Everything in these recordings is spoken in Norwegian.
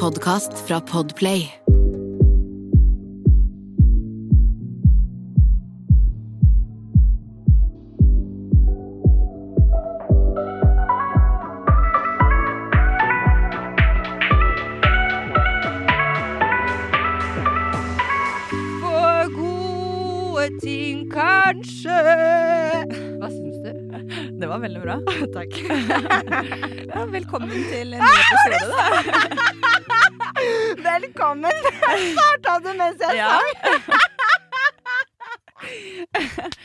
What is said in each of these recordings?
podkast fra Podplay. For gode ting, kanskje. Hva syns du? Det var veldig bra. Takk. Ja, velkommen til en ny episode, da. Velkommen! Starta du mens jeg Ja. sang?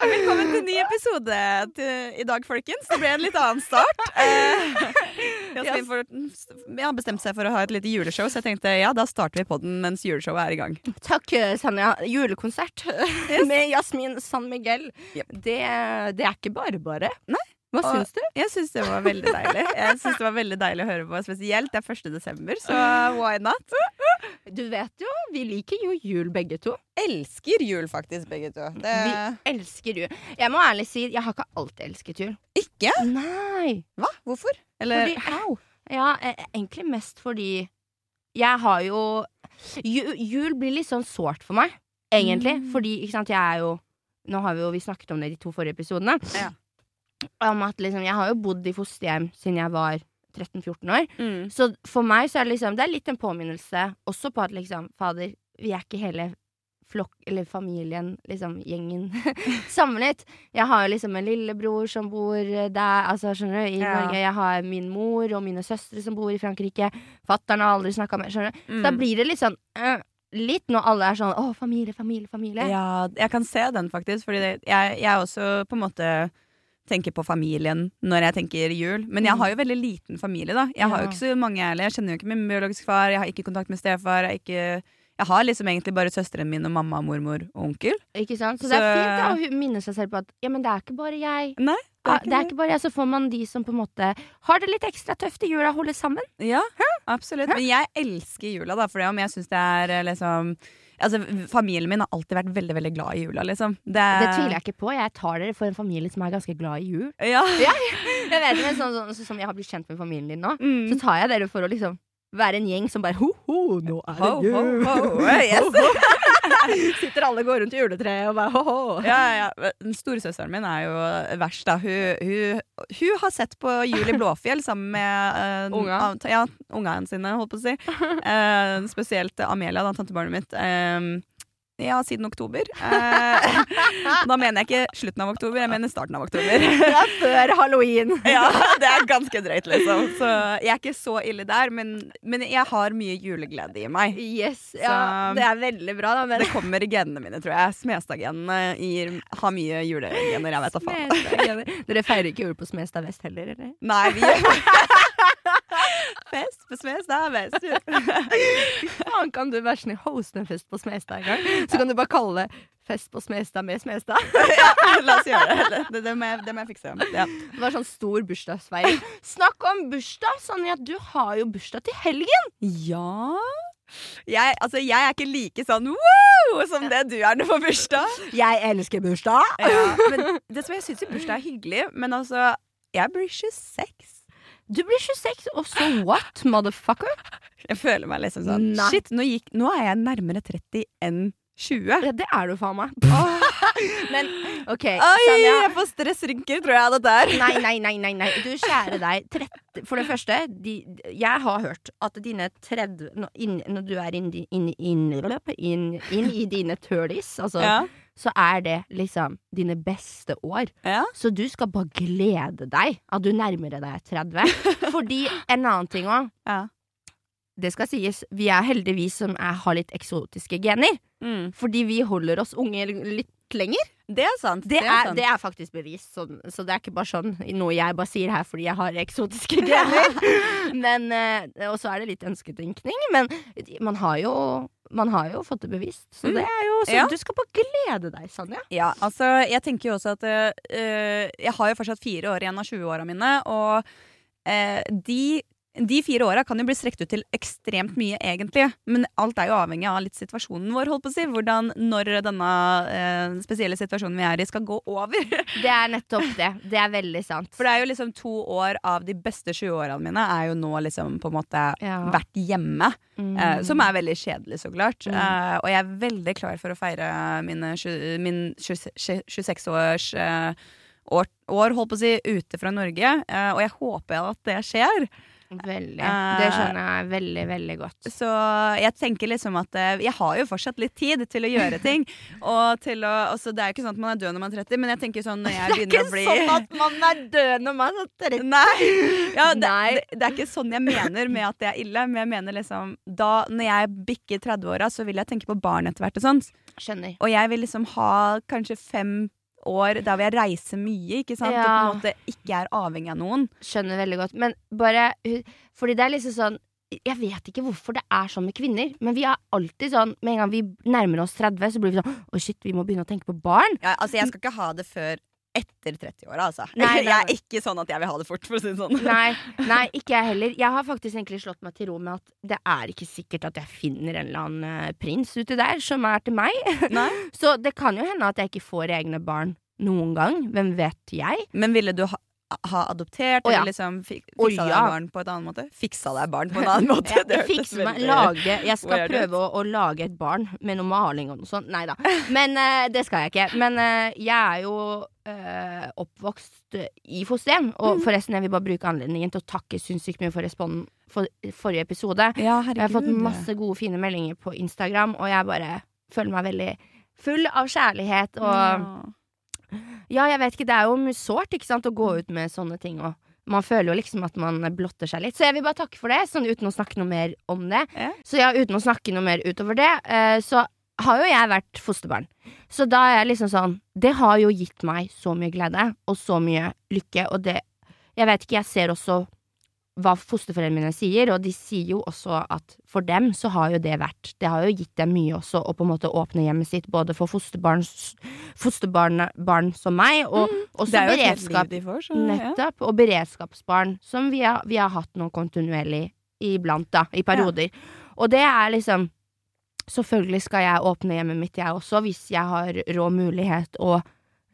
Velkommen til en ny episode til, i dag, folkens. Det ble en litt annen start. Eh, Jeg har bestemt seg for å ha et lite juleshow, så jeg tenkte ja, da starter vi podden mens juleshowet er i gang. Takk, Sanja. Julekonsert med Jasmin San Miguel. Yep. Det, det er ikke bare bare. Nei. Hva Og- syns du? Jeg syns det var veldig deilig. Jeg synes det var veldig deilig å høre på, spesielt. Det er 1. desember, så why not? Du vet jo, vi liker jo jul begge to. Elsker jul, faktisk, begge to. Det Vi elsker jul. Jeg må ærlig si, jeg har ikke alltid elsket jul. Ikke? Nei. Hva? Hvorfor? Eller Fordi- how? Ja, eh, egentlig mest fordi jeg har jo ju, Jul blir litt sånn sårt for meg, egentlig. Mm. Fordi, ikke sant, jeg er jo Nå har vi jo vi snakket om det i de to forrige episodene. Ja. Om at liksom Jeg har jo bodd i fosterhjem siden jeg var 13-14 år. Mm. Så for meg så er det liksom Det er litt en påminnelse også på at liksom Fader, vi er ikke hele flokk, eller familien, liksom gjengen, samlet. Jeg har jo liksom en lillebror som bor der, altså skjønner du, i Ja. Norge. Jeg har min mor og mine søstre som bor i Frankrike. Fattern har aldri snakka med, skjønner du. Mm. Da blir det litt sånn øh, Litt når alle er sånn 'Å, familie, familie, familie'. Ja, jeg kan se den faktisk, fordi det, jeg, jeg også på en måte tenker på familien når jeg tenker jul. Men jeg Mm. har jo veldig liten familie, da. Jeg har jo ikke så mange ærlig. Jeg kjenner jo ikke min biologiske far, jeg har ikke kontakt med stefar. Jeg, ikke, jeg har liksom egentlig bare søsteren min og mamma, mormor og onkel. Ikke sant? Så, Så- det er fint da, å minne seg selv på at ja, men det er ikke bare jeg. Nei, Ja, det er ikke bare jeg, Så får man de som på en måte har det litt ekstra tøft i jula, holder sammen. Ja, absolutt. Men jeg elsker jula, da, for det om jeg syns det er eh, liksom Altså, Familien min har alltid vært veldig veldig glad i jula, liksom. Det, Det tviler jeg ikke på. Jeg tar dere for en familie som er ganske glad i jul. Ja. Jeg vet, men sånn, sånn, sånn som jeg har blitt kjent med familien din nå, Mm. så tar jeg dere for å liksom være en gjeng som bare ho-ho, nå er det Ho, ho, ho. Yes. Sitter alle og går rundt i juletreet og bare ho-ho. Ja, ja, ja. Storesøsteren min er jo verst, da. Hun, hun, hun har sett på Jul i Blåfjell sammen med uh, Unga? Ja, ungene sine, holdt på å si. Uh, spesielt Amelia, da, tantebarnet mitt. Eh, ja, siden oktober. Eh, da mener jeg ikke slutten av oktober, jeg mener starten av oktober. Det er før halloween. ja, det er ganske drøyt, liksom. Så jeg er ikke så ille der, men, men jeg har mye juleglede i meg. Yes, ja, Så- Det er veldig bra, da. Men Det kommer i genene mine, tror jeg. Smestad-genene har mye julegener, jeg vet da faen. Dere feirer ikke jul på Smestad vest heller, eller? Nei, vi Fest på Smestad. Faen, kan du være snill hoste en fest på Smestad en gang? Så kan du bare kalle det Fest på Smestad med Smestad. ja, la oss gjøre det. Det, det, må, jeg, det må jeg fikse. Ja. Det var sånn stor bursdagsfeiring. Snakk om bursdag! Sonja, du har jo bursdag til helgen! ja. Jeg, altså, jeg er ikke like sånn wow som det du er du får bursdag. Jeg elsker bursdag! Ja, men det som jeg syns bursdag er hyggelig, men altså Jeg blir 26. Du blir 26, og så what, motherfucker? Jeg føler meg liksom sånn Nei. Shit, nå, gikk, nå er jeg nærmere 30 enn 20. Ja, det er du faen meg. Men OK, Oi, Sanja. jeg får stressrynker, tror jeg, dette her. Nei, nei, nei, nei, nei. Du kjære deg. 30, for det første, de, jeg har hørt at dine 30 Når, inn, når du er inn, inn, inn, inn, i dine 30s, altså, Ja. Så er det liksom dine beste år. Ja. Så du skal bare glede deg at du nærmer deg 30. Fordi en annen ting òg. Ja. Det skal sies, vi er heldigvis som er, har litt eksotiske gener. Mm. Fordi vi holder oss unge litt lenger. Det er sant. Det er, sant. det er faktisk bevist, så, så det er ikke bare sånn noe jeg bare sier her fordi jeg har eksotiske gener. men, eh, og så er det litt ønsketenkning, men man har jo, man har jo fått det bevist. Så det er jo så Ja. Du skal bare glede deg, Sanja. Ja, altså, jeg tenker jo også at eh, Jeg har jo fortsatt fire år igjen av 20-åra mine, og eh, de de fire åra kan jo bli strekt ut til ekstremt mye, egentlig. Men alt er jo avhengig av litt situasjonen vår, holdt på å si. Hvordan, når denne eh, spesielle situasjonen vi er i, skal gå over. Det er nettopp det. Det er veldig sant. For det er jo liksom to år av de beste 20-årene mine er jo nå liksom på en måte Ja. vært hjemme. Mm. Eh, som er veldig kjedelig, så klart. Mm. Eh, og jeg er veldig klar for å feire mine, min 26-års eh, år, år, holdt på å si, ute fra Norge. Eh, og jeg håper at det skjer. Veldig. Eh, Det skjønner jeg veldig, veldig godt. Så jeg tenker liksom at eh, jeg har jo fortsatt litt tid til å gjøre ting. og til å, altså det er ikke sånn at man er død når man er 30, men jeg tenker sånn når jeg begynner å bli at man er død når man er 30. Nei. Ja, det. Det, det er ikke sånn jeg mener med at det er ille. Men jeg mener liksom da Når jeg bikker 30-åra, så vil jeg tenke på barn etter hvert. Og sånt Skjønner. Og jeg vil liksom ha kanskje fem år der hvor jeg reiser mye, ikke sant? Og på en måte ikke er avhengig av noen. Skjønner veldig godt. Men bare Fordi det er liksom sånn jeg vet ikke hvorfor det er sånn med kvinner, men vi er alltid sånn Med en gang vi nærmer oss 30, så blir vi sånn Å, shit, vi må begynne å tenke på barn. Ja, altså Jeg skal ikke ha det før etter 30-åra, altså. Nei, Jeg er ikke sånn at jeg vil ha det fort, for å si det sånn. Nei, nei, ikke jeg heller. Jeg har faktisk egentlig slått meg til ro med at det er ikke sikkert at jeg finner en eller annen eh, prins ute der som er til meg. Nei. Så det kan jo hende at jeg ikke får egne barn noen gang. Hvem vet jeg? Men ville du ha, ha adoptert, oh, ja. eller liksom fik fiksa deg ja. barn på et annet måte? Fiksa deg barn på en annen måte? Det jeg meg, lage, jeg skal prøve å, å lage et barn med noe maling og noe sånt. Nei da. Men uh, det skal jeg ikke. Men uh, jeg er jo uh, oppvokst i fosterhjem. Og Mm. forresten, jeg vil bare bruke anledningen til å takke sinnssykt mye for responden for forrige episode. Ja, Jeg har fått masse gode, fine meldinger på Instagram, og jeg bare føler meg veldig full av kjærlighet. Og ja, jeg vet ikke, det er jo mye sårt ikke sant, å gå ut med sånne ting. òg. man føler jo liksom at man blotter seg litt. Så jeg vil bare takke for det, sånn uten å snakke noe mer om det. Ja. Så ja, uten å snakke noe mer utover det, eh, så har jo jeg vært fosterbarn. Så da er jeg liksom sånn Det har jo gitt meg så mye glede og så mye lykke, og det Jeg vet ikke, jeg ser også hva fosterforeldrene sier, og de sier jo også at for dem så har jo det vært Det har jo gitt dem mye også å på en måte åpne hjemmet sitt, både for fosterbarn, fosterbarn barn som meg, og også et helt beredskap. får, så ja. Nettopp. Og beredskapsbarn, som vi har, vi har hatt nå kontinuerlig iblant, da, i perioder. Og det er liksom Selvfølgelig skal jeg åpne hjemmet mitt, jeg også, hvis jeg har rå mulighet og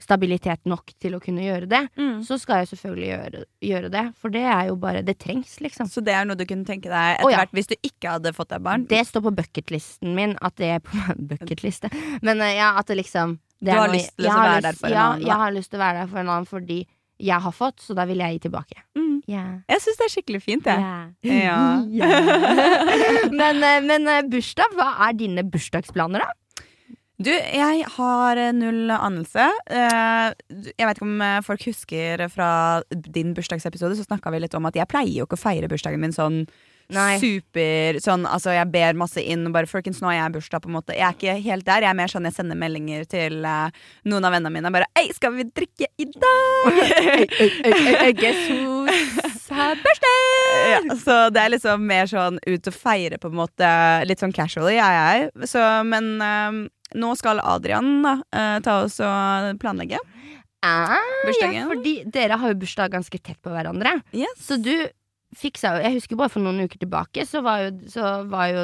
stabilitet nok til å kunne gjøre det. Mm. Så skal jeg selvfølgelig gjøre, gjøre det, for det er jo bare Det trengs, liksom. Så det er noe du kunne tenke deg etter etter ja. hvert hvis du ikke hadde fått deg barn? Det står på bucketlisten min, at det er på bucketliste. Men eh, ja, at det liksom det Du har noe- lyst til å være lyst, der for en ja, annen, Ja, Jeg har lyst til å være der for en annen fordi jeg har fått, så da vil jeg gi tilbake. Mm. Yeah. Jeg syns det er skikkelig fint, jeg. Yeah. Ja. men, eh, men eh, bursdag, hva er dine bursdagsplaner, da? Du, jeg har eh, null anelse. Eh, Jeg vet ikke om eh, folk husker fra din bursdagsepisode, så snakka vi litt om at jeg pleier jo ikke å feire bursdagen min sånn Nei. super sånn, Altså, jeg ber masse inn, og bare folkens, nå har jeg bursdag, på en måte. Jeg er ikke helt der. Jeg er mer sånn jeg sender meldinger til uh, noen av vennene mine. Bare Hei, skal vi drikke i dag? Guess who's birthday? Ja, så det er liksom mer sånn ut og feire, på en måte. Litt sånn casually er jeg. Så, men eh, nå skal Adrian da, eh, ta oss og planlegge. Ah, Bursdagen. Ja, fordi dere har jo bursdag ganske tett på hverandre. Yes. Så du fiksa jo Jeg husker bare for noen uker tilbake, så var jo, så var jo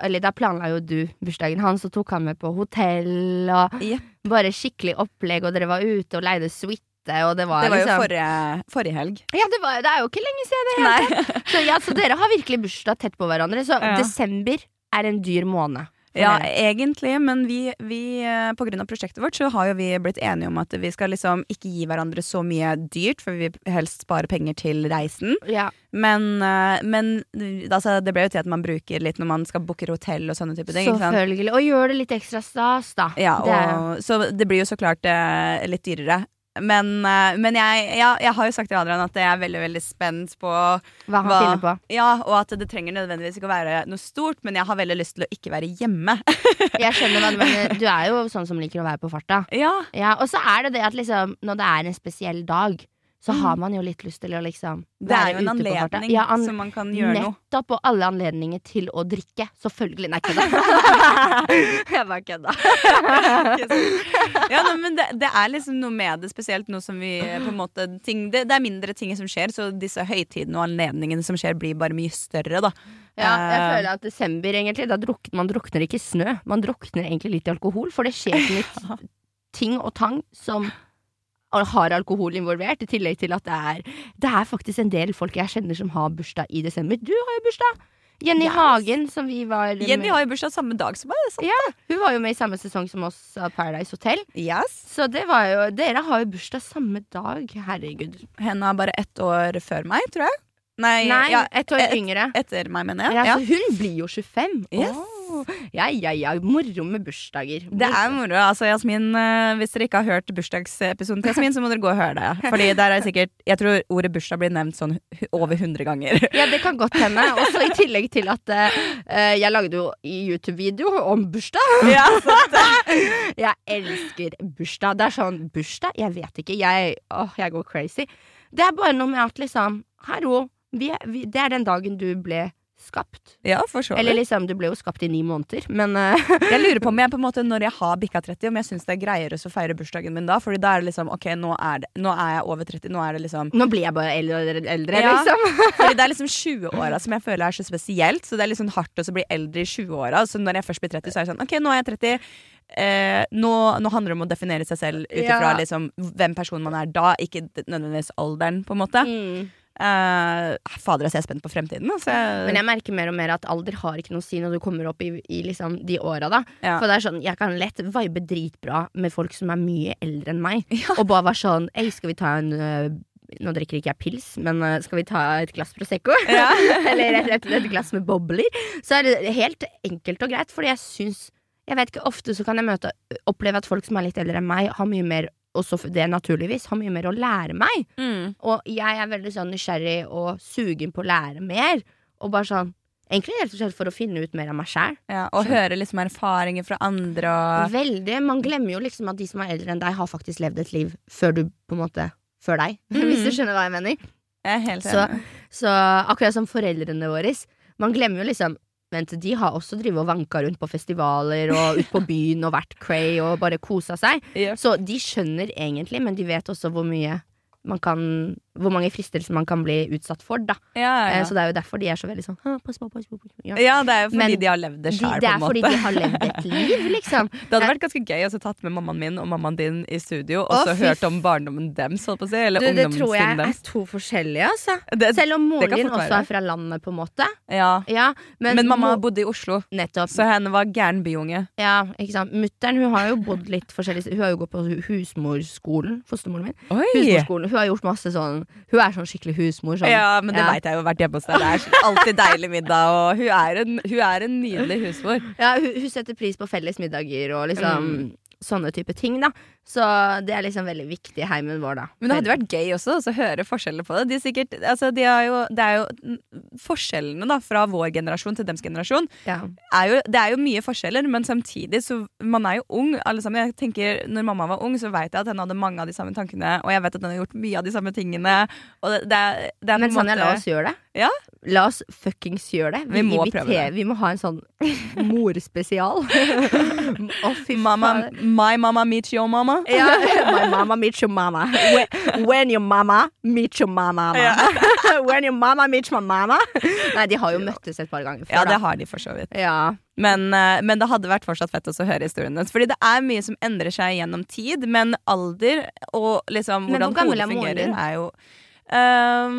Eller da planla jo du bursdagen hans, og tok han med på hotell, og Jep. bare skikkelig opplegg, og dere var ute og leide suite, og det var, Det var jo liksom forrige, forrige helg. Ja, det, var, det er jo ikke lenge siden det hele tatt. Så, ja, så dere har virkelig bursdag tett på hverandre. Så Ja. desember er en dyr måned. Ja, egentlig, men vi, vi pga. på grunn av prosjektet vårt så har jo vi blitt enige om at vi skal liksom ikke gi hverandre så mye dyrt, for vi vil helst spare penger til reisen. ja. Men, eh, men altså, det ble jo til at man bruker litt når man skal booke hotell og sånne type ting. Selvfølgelig. Og gjør det litt ekstra stas, da. Ja, Det er- så det blir jo så klart eh, litt dyrere. Men, eh, men jeg, ja, jeg har jo sagt til Adrian at jeg er veldig veldig spent på hva han hva- finner på. Ja, og at det trenger nødvendigvis ikke å være noe stort, men jeg har veldig lyst til å ikke være hjemme. Jeg skjønner hva du mener. Du er jo sånn som liker å være på farta. ja, Ja, og så er det det at liksom, når det er en spesiell dag, så Mm. har man jo litt lyst til å liksom Det er jo en anledning Ja, an som man kan gjøre noe. Nettopp, og alle anledninger til å drikke. Selvfølgelig. Nei, kødda. jeg bare kødda. Ja, nei, men det, det er liksom noe med det, spesielt nå som vi eh, på en måte ting, det, det er mindre ting som skjer, så disse høytidene og anledningene som skjer, blir bare mye større, da. Ja, jeg Eh, føler at desember, egentlig, da drukner man drukner ikke i snø. Man drukner egentlig litt i alkohol, for det skjer så mye ting og tang som har alkohol involvert, i tillegg til at det er Det er faktisk en del folk jeg kjenner som har bursdag i desember. Du har jo bursdag! Jenny Yes. Hagen, som vi var Jenny har jo bursdag samme dag som meg. sant? ja, Hun var jo med i samme sesong som oss av Paradise Hotel. Yes. Så det var jo Dere har jo bursdag samme dag. Herregud. Henne er bare ett år før meg, tror jeg. Nei, Nei, ja, et år et- yngre. etter meg, mener jeg. Ja, Ja. Hun blir jo 25. Yes. Oh, Ja, ja, ja. Moro med bursdager. Det er moro. altså Jasmin, eh, Hvis dere ikke har hørt bursdagsepisoden til Jasmin, så må dere gå og høre det. Fordi der er sikkert, Jeg tror ordet bursdag blir nevnt sånn over 100 ganger. Ja, det kan godt hende. Også i tillegg til at uh, jeg lagde jo YouTube-video om bursdag. ja, Jeg elsker bursdag. Det er sånn bursdag? Jeg vet ikke. Jeg, åh, jeg går crazy. Det er bare noe med at liksom Hallo, vi, vi, det er den dagen du ble skapt. ja, for så Eller liksom, du ble jo skapt i ni måneder, men uh... Jeg lurer på om jeg på en måte når jeg har bikka 30, om jeg syns det er greiere å feire bursdagen min da. Fordi da er det liksom OK, nå er, det, nå er jeg over 30. Nå er det liksom nå blir jeg bare eldre eldre, Ja. liksom. Fordi det er liksom 20-åra som jeg føler er så spesielt. Så det er sånn hardt å bli eldre i 20-åra. Så når jeg først blir 30, så er det sånn OK, nå er jeg 30. Eh, nå, nå handler det om å definere seg selv ut ifra Ja. liksom, hvem person man er da, ikke nødvendigvis alderen, på en måte. Mm. Eh, fader, altså, jeg er spent på fremtiden. Altså. Men jeg merker mer og mer at alder har ikke noe å si når du kommer opp i, i liksom de åra. Ja. For det er sånn, jeg kan lett vibe dritbra med folk som er mye eldre enn meg, Ja. og bare være sånn Ei, skal vi ta en uh, Nå drikker ikke jeg pils, men øh, skal vi ta et glass Prosecco? Ja. Eller et, et, et glass med bobler? Så er det helt enkelt og greit, fordi jeg syns Jeg vet ikke, ofte så kan jeg møte oppleve at folk som er litt eldre enn meg, har mye mer også så det naturligvis, har mye mer å lære meg. Mm. Og jeg er veldig sånn nysgjerrig og sugen på å lære mer. Og bare sånn Egentlig helt og slett for å finne ut mer av meg sjæl. Ja, og høre liksom erfaringer fra andre og Veldig. Man glemmer jo liksom at de som er eldre enn deg, har faktisk levd et liv før du på en måte Før deg. mm. Hvis du skjønner hva jeg mener. Jeg er helt Så- Så akkurat som foreldrene våre. Man glemmer jo liksom Vent, de har også drevet og vanka rundt på festivaler og ut på byen og vært cray og bare kosa seg. Ja. Så de skjønner egentlig, men de vet også hvor mye man kan Hvor mange fristelser man kan bli utsatt for, da. Ja, Eh, ja. Så det er jo derfor de er så veldig sånn Pass på, pass på. Pass på. Ja. ja, det er jo fordi Men de har levd det De, sjøl, det er fordi de har levd et liv, liksom. Det hadde vært ganske gøy å tatt med mammaen min og mammaen din i studio, og så hørt om barndommen deres, holdt på å si. Eller Du, det tror jeg er to forskjellige, altså. Det, Selv om moren din også er fra landet, på en måte. ja. Ja, men, Men mamma bodde i Oslo, Nettopp. så henne var gæren byunge. Ja, ikke sant. Mutter'n hun har jo bodd litt forskjellig Hun har jo gått på husmorskolen, fostermoren min. Oi! Husmorskolen. Hun har gjort masse sånn Hun er sånn skikkelig husmor. Sånn. Ja, men det Ja. veit jeg jo vært hjemme hos deg. Det er alltid deilig middag, og hun er en, hun er en nydelig husmor. Ja, hun, hun setter pris på felles middager og liksom Mm. sånne type ting, da. Så det er liksom veldig viktig i heimen vår, da. Men det hadde vært gøy også også å høre forskjellene på det. De er sikkert, altså de er jo, det er jo mm, Forskjellene da fra vår generasjon til dems generasjon ja. er jo, Det er jo mye forskjeller, men samtidig så Man er jo ung, alle sammen. Jeg tenker, Når mamma var ung, så vet jeg at hun hadde mange av de samme tankene, og jeg vet at hun har gjort mye av de samme tingene. Det, det, er, det er Men en Sanja, la oss gjøre det. Ja. La oss fuckings gjøre det. Vi må inviterer- prøve det. Vi må ha en sånn morspesial. oh, Mamma. My mama meets your mama. Ja, my mama meets your mama. When, when your mama meets your mama. when your mama meets my mama. Nei, de har jo møttes et par ganger før. Ja, det har de for så vidt. Ja. Men, eh, men det hadde vært fortsatt fett å høre historien hennes. Fordi det er mye som endrer seg gjennom tid, men alder og liksom hvordan hvor hodet er fungerer, er jo um,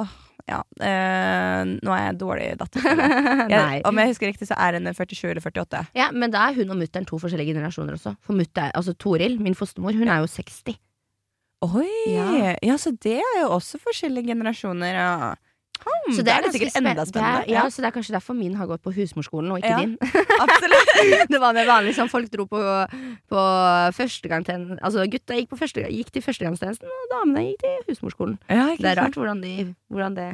åh, Ja. eh, nå er jeg dårlig datter. Jeg, om jeg husker riktig, så er hun 47 eller 48. Ja, men da er hun og mutter'n to forskjellige generasjoner også. For mutter, altså Toril, min fostermor, hun er jo 60. Oi! Ja. Ja. så det er jo også forskjellige generasjoner. Ja. Hmm, Så det er er sikkert spen- enda det er- ja, ja, så det er kanskje derfor min har gått på husmorskolen, og ikke Ja. din. absolutt. det var mer vanlig som folk dro på, på førstegangstjenesten Altså gutta gikk, på første, gikk til førstegangstjenesten, og damene gikk til husmorskolen. Det er rart hvordan, de, hvordan det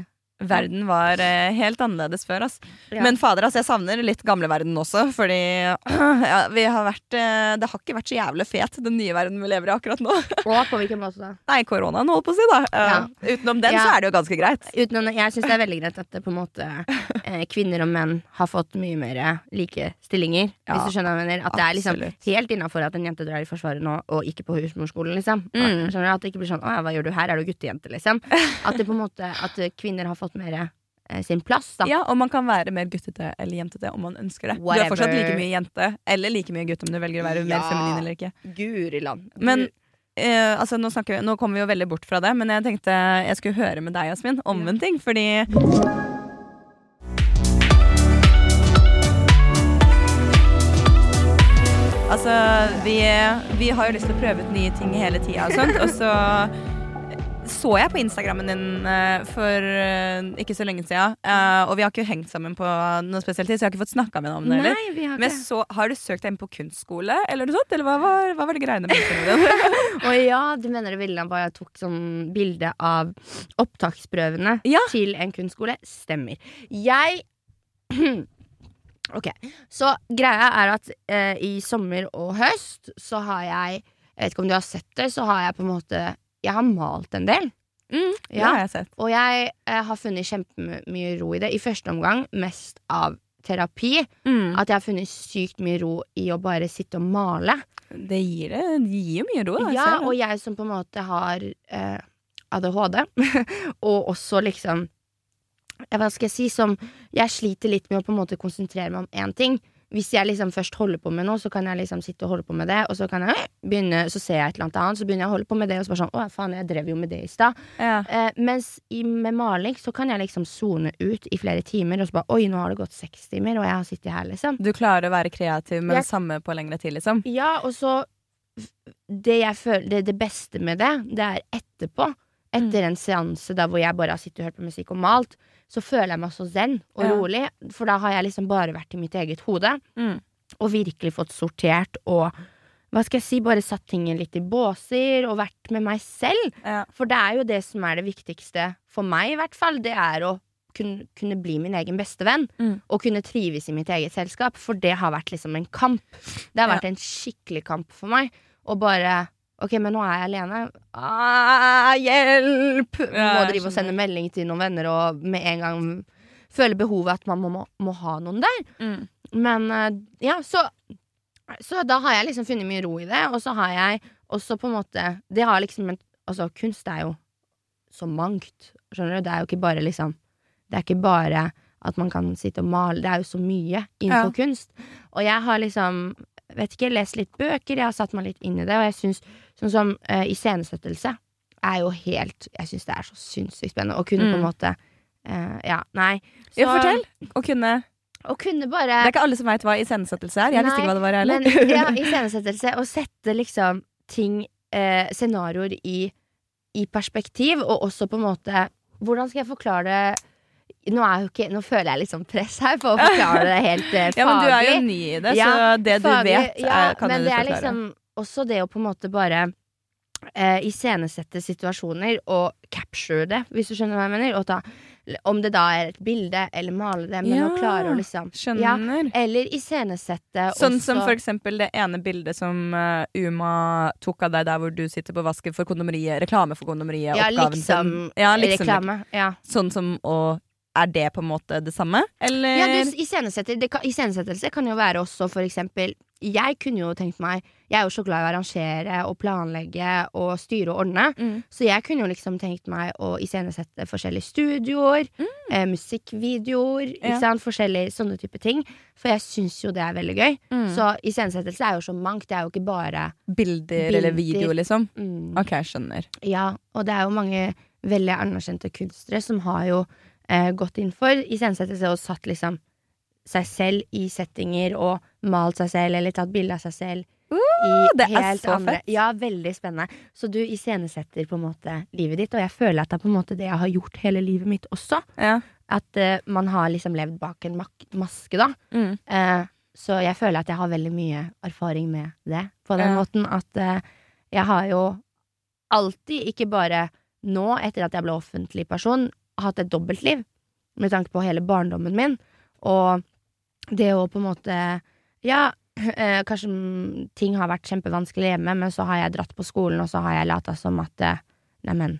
Verden var eh, helt annerledes før. Altså. Ja. Men fader, altså, jeg savner litt gamleverden også. Fordi ja, vi har vært, eh, det har ikke vært så jævlig fet, den nye verden vi lever i akkurat nå. Og på hvilken måte da? Nei, koronaen holdt på å si, da. Eh, Ja. Utenom den så er det jo ganske greit. Utenom, jeg syns det er veldig greit at det på en måte eh, kvinner og menn har fått mye mer like stillinger. Hvis du skjønner hva jeg mener. At det er liksom helt innafor at en jente drar i Forsvaret nå, og ikke på husmorskolen, liksom. Mm. Skjønner du? At det ikke blir sånn 'Å ja, hva gjør du her? Er du guttejente?' liksom. At det på en måte At kvinner har fått mer eh, sin plass, da. Ja, Og man kan være mer guttete eller jentete om man ønsker det. Du er fortsatt like mye jente eller like mye gutt om du velger å være mer feminin eller ikke. Guri land. Men eh, altså, nå, vi, nå kommer vi jo veldig bort fra det, men jeg tenkte jeg skulle høre med deg, Jasmin, om en ting. Fordi Altså, vi, vi har jo lyst til å prøve ut nye ting hele tida og sånt, og så så jeg på Instagrammen din eh, for eh, ikke så lenge siden, eh, og vi har ikke hengt sammen på noe spesielt tid, så jeg har ikke fått snakka med deg om det. Nei, vi har Men ikke Men så, har du søkt deg inn på kunstskole, eller noe sånt? Eller hva var, hva var det greiene med? Å ja, du mener det bildet var jeg tok sånn bilde av opptaksprøvene Ja. til en kunstskole? Stemmer. Jeg Ok, så greia er at eh, i sommer og høst så har jeg Jeg vet ikke om du har sett det, så har jeg på en måte Jeg har malt en del. Mm, det Ja. har jeg sett. Og jeg eh, har funnet kjempemye ro i det. I første omgang mest av terapi. Mm. At jeg har funnet sykt mye ro i å bare sitte og male. Det gir, det, det gir mye ro. Da, Ja, ser og jeg som på en måte har eh, ADHD, og også liksom Hva skal jeg si? Som Jeg sliter litt med å på en måte konsentrere meg om én ting. Hvis jeg liksom først holder på med noe, så kan jeg liksom sitte og holde på med det, og så kan jeg begynne, så ser jeg et eller annet annet, så begynner jeg å holde på med det, og så bare sånn Å, faen, jeg drev jo med det i stad. ja. Eh, mens i, med maling så kan jeg liksom sone ut i flere timer, og så bare Oi, nå har det gått seks timer, og jeg har sittet her, liksom. Du klarer å være kreativ med Jeg- det samme på lengre tid, liksom? Ja, og så Det jeg føler det, det beste med det, det er etterpå. Etter en seanse da hvor jeg bare har sittet og hørt på musikk og malt, så føler jeg meg så zen og Ja. rolig. For da har jeg liksom bare vært i mitt eget hode Mm. og virkelig fått sortert og hva skal jeg si, bare satt tingene litt i båser og vært med meg selv. Ja. For det er jo det som er det viktigste for meg, i hvert fall. Det er å kunne, kunne bli min egen beste venn. Mm. Og kunne trives i mitt eget selskap. For det har vært liksom en kamp. Det har Ja. vært en skikkelig kamp for meg. Å bare Ok, men nå er jeg alene. Ah, hjelp! Ja, må drive og sende melding til noen venner og med en gang føle behovet at man må, må, må ha noen der. Mm. Men eh, ja, så Så da har jeg liksom funnet mye ro i det, og så har jeg også på en måte Det har liksom en Altså, kunst er jo så mangt. Skjønner du? Det er jo ikke bare liksom Det er ikke bare at man kan sitte og male. Det er jo så mye innenfor kunst. Og jeg har liksom Vet ikke, lest litt bøker, jeg har satt meg litt inn i det, og jeg syns sånn som uh, iscenesettelse er jo helt Jeg syns det er så sinnssykt spennende å kunne på en Mm. måte uh, Ja, nei. Ja, fortell. Å kunne kunne Det er ikke alle som veit hva iscenesettelse er. Jeg visste ikke hva det var, jeg Men heller. ja, iscenesettelse. Å sette liksom ting, eh, scenarioer, i, i perspektiv, og også på en måte Hvordan skal jeg forklare det? Nå, ikke, nå føler jeg litt sånn press her for å forklare det helt eh, faglig. Ja, men du er jo ny i det, så Ja, det du faglig, vet, ja, er, kan men du det er forklare. liksom også det å på en måte bare eh, iscenesette situasjoner og capture det, hvis du skjønner hva jeg mener. Ta, om det da er et bilde eller male det, men Ja, å klare å liksom Skjønner. Eller iscenesette Sånn også som for eksempel det ene bildet som uh, Uma tok av deg der hvor du sitter på vasken for kondomeriet, reklame for kondomeriet. Ja, oppgaven liksom, som- ja, liksom reklame. Ja. Sånn som å Er det på en måte det samme, eller? Ja, iscenesettelse kan jo være også for eksempel Jeg kunne jo tenkt meg Jeg er jo så glad i å arrangere og planlegge og styre og ordne. Mm. Så jeg kunne jo liksom tenkt meg å iscenesette forskjellige studioer, eh, musikkvideoer, Ja. Forskjellige sånne type ting. For jeg syns jo det er veldig gøy. Mm. Så iscenesettelse er jo så mangt. Det er jo ikke bare Bilder, eller Bilder. video, liksom? mm, Ok, skjønner. Ja, og det er jo mange veldig anerkjente kunstnere som har jo eh, gått inn for iscenesettelse og satt liksom seg selv i settinger og malt seg selv eller tatt bilde av seg selv. i det er så andre- fett. Ja, veldig spennende. Så du iscenesetter på en måte livet ditt, og jeg føler at det er på en måte det jeg har gjort hele livet mitt også. Ja. At eh, man har liksom levd bak en maske, da. Mm. Eh, så jeg føler at jeg har veldig mye erfaring med det. På den Ja. måten at eh, jeg har jo alltid, ikke bare nå etter at jeg ble offentlig person, hatt et dobbeltliv med tanke på hele barndommen min. Og det å på en måte Ja, eh, kanskje ting har vært kjempevanskelig hjemme, men så har jeg dratt på skolen, og så har jeg lata som at eh, Neimen,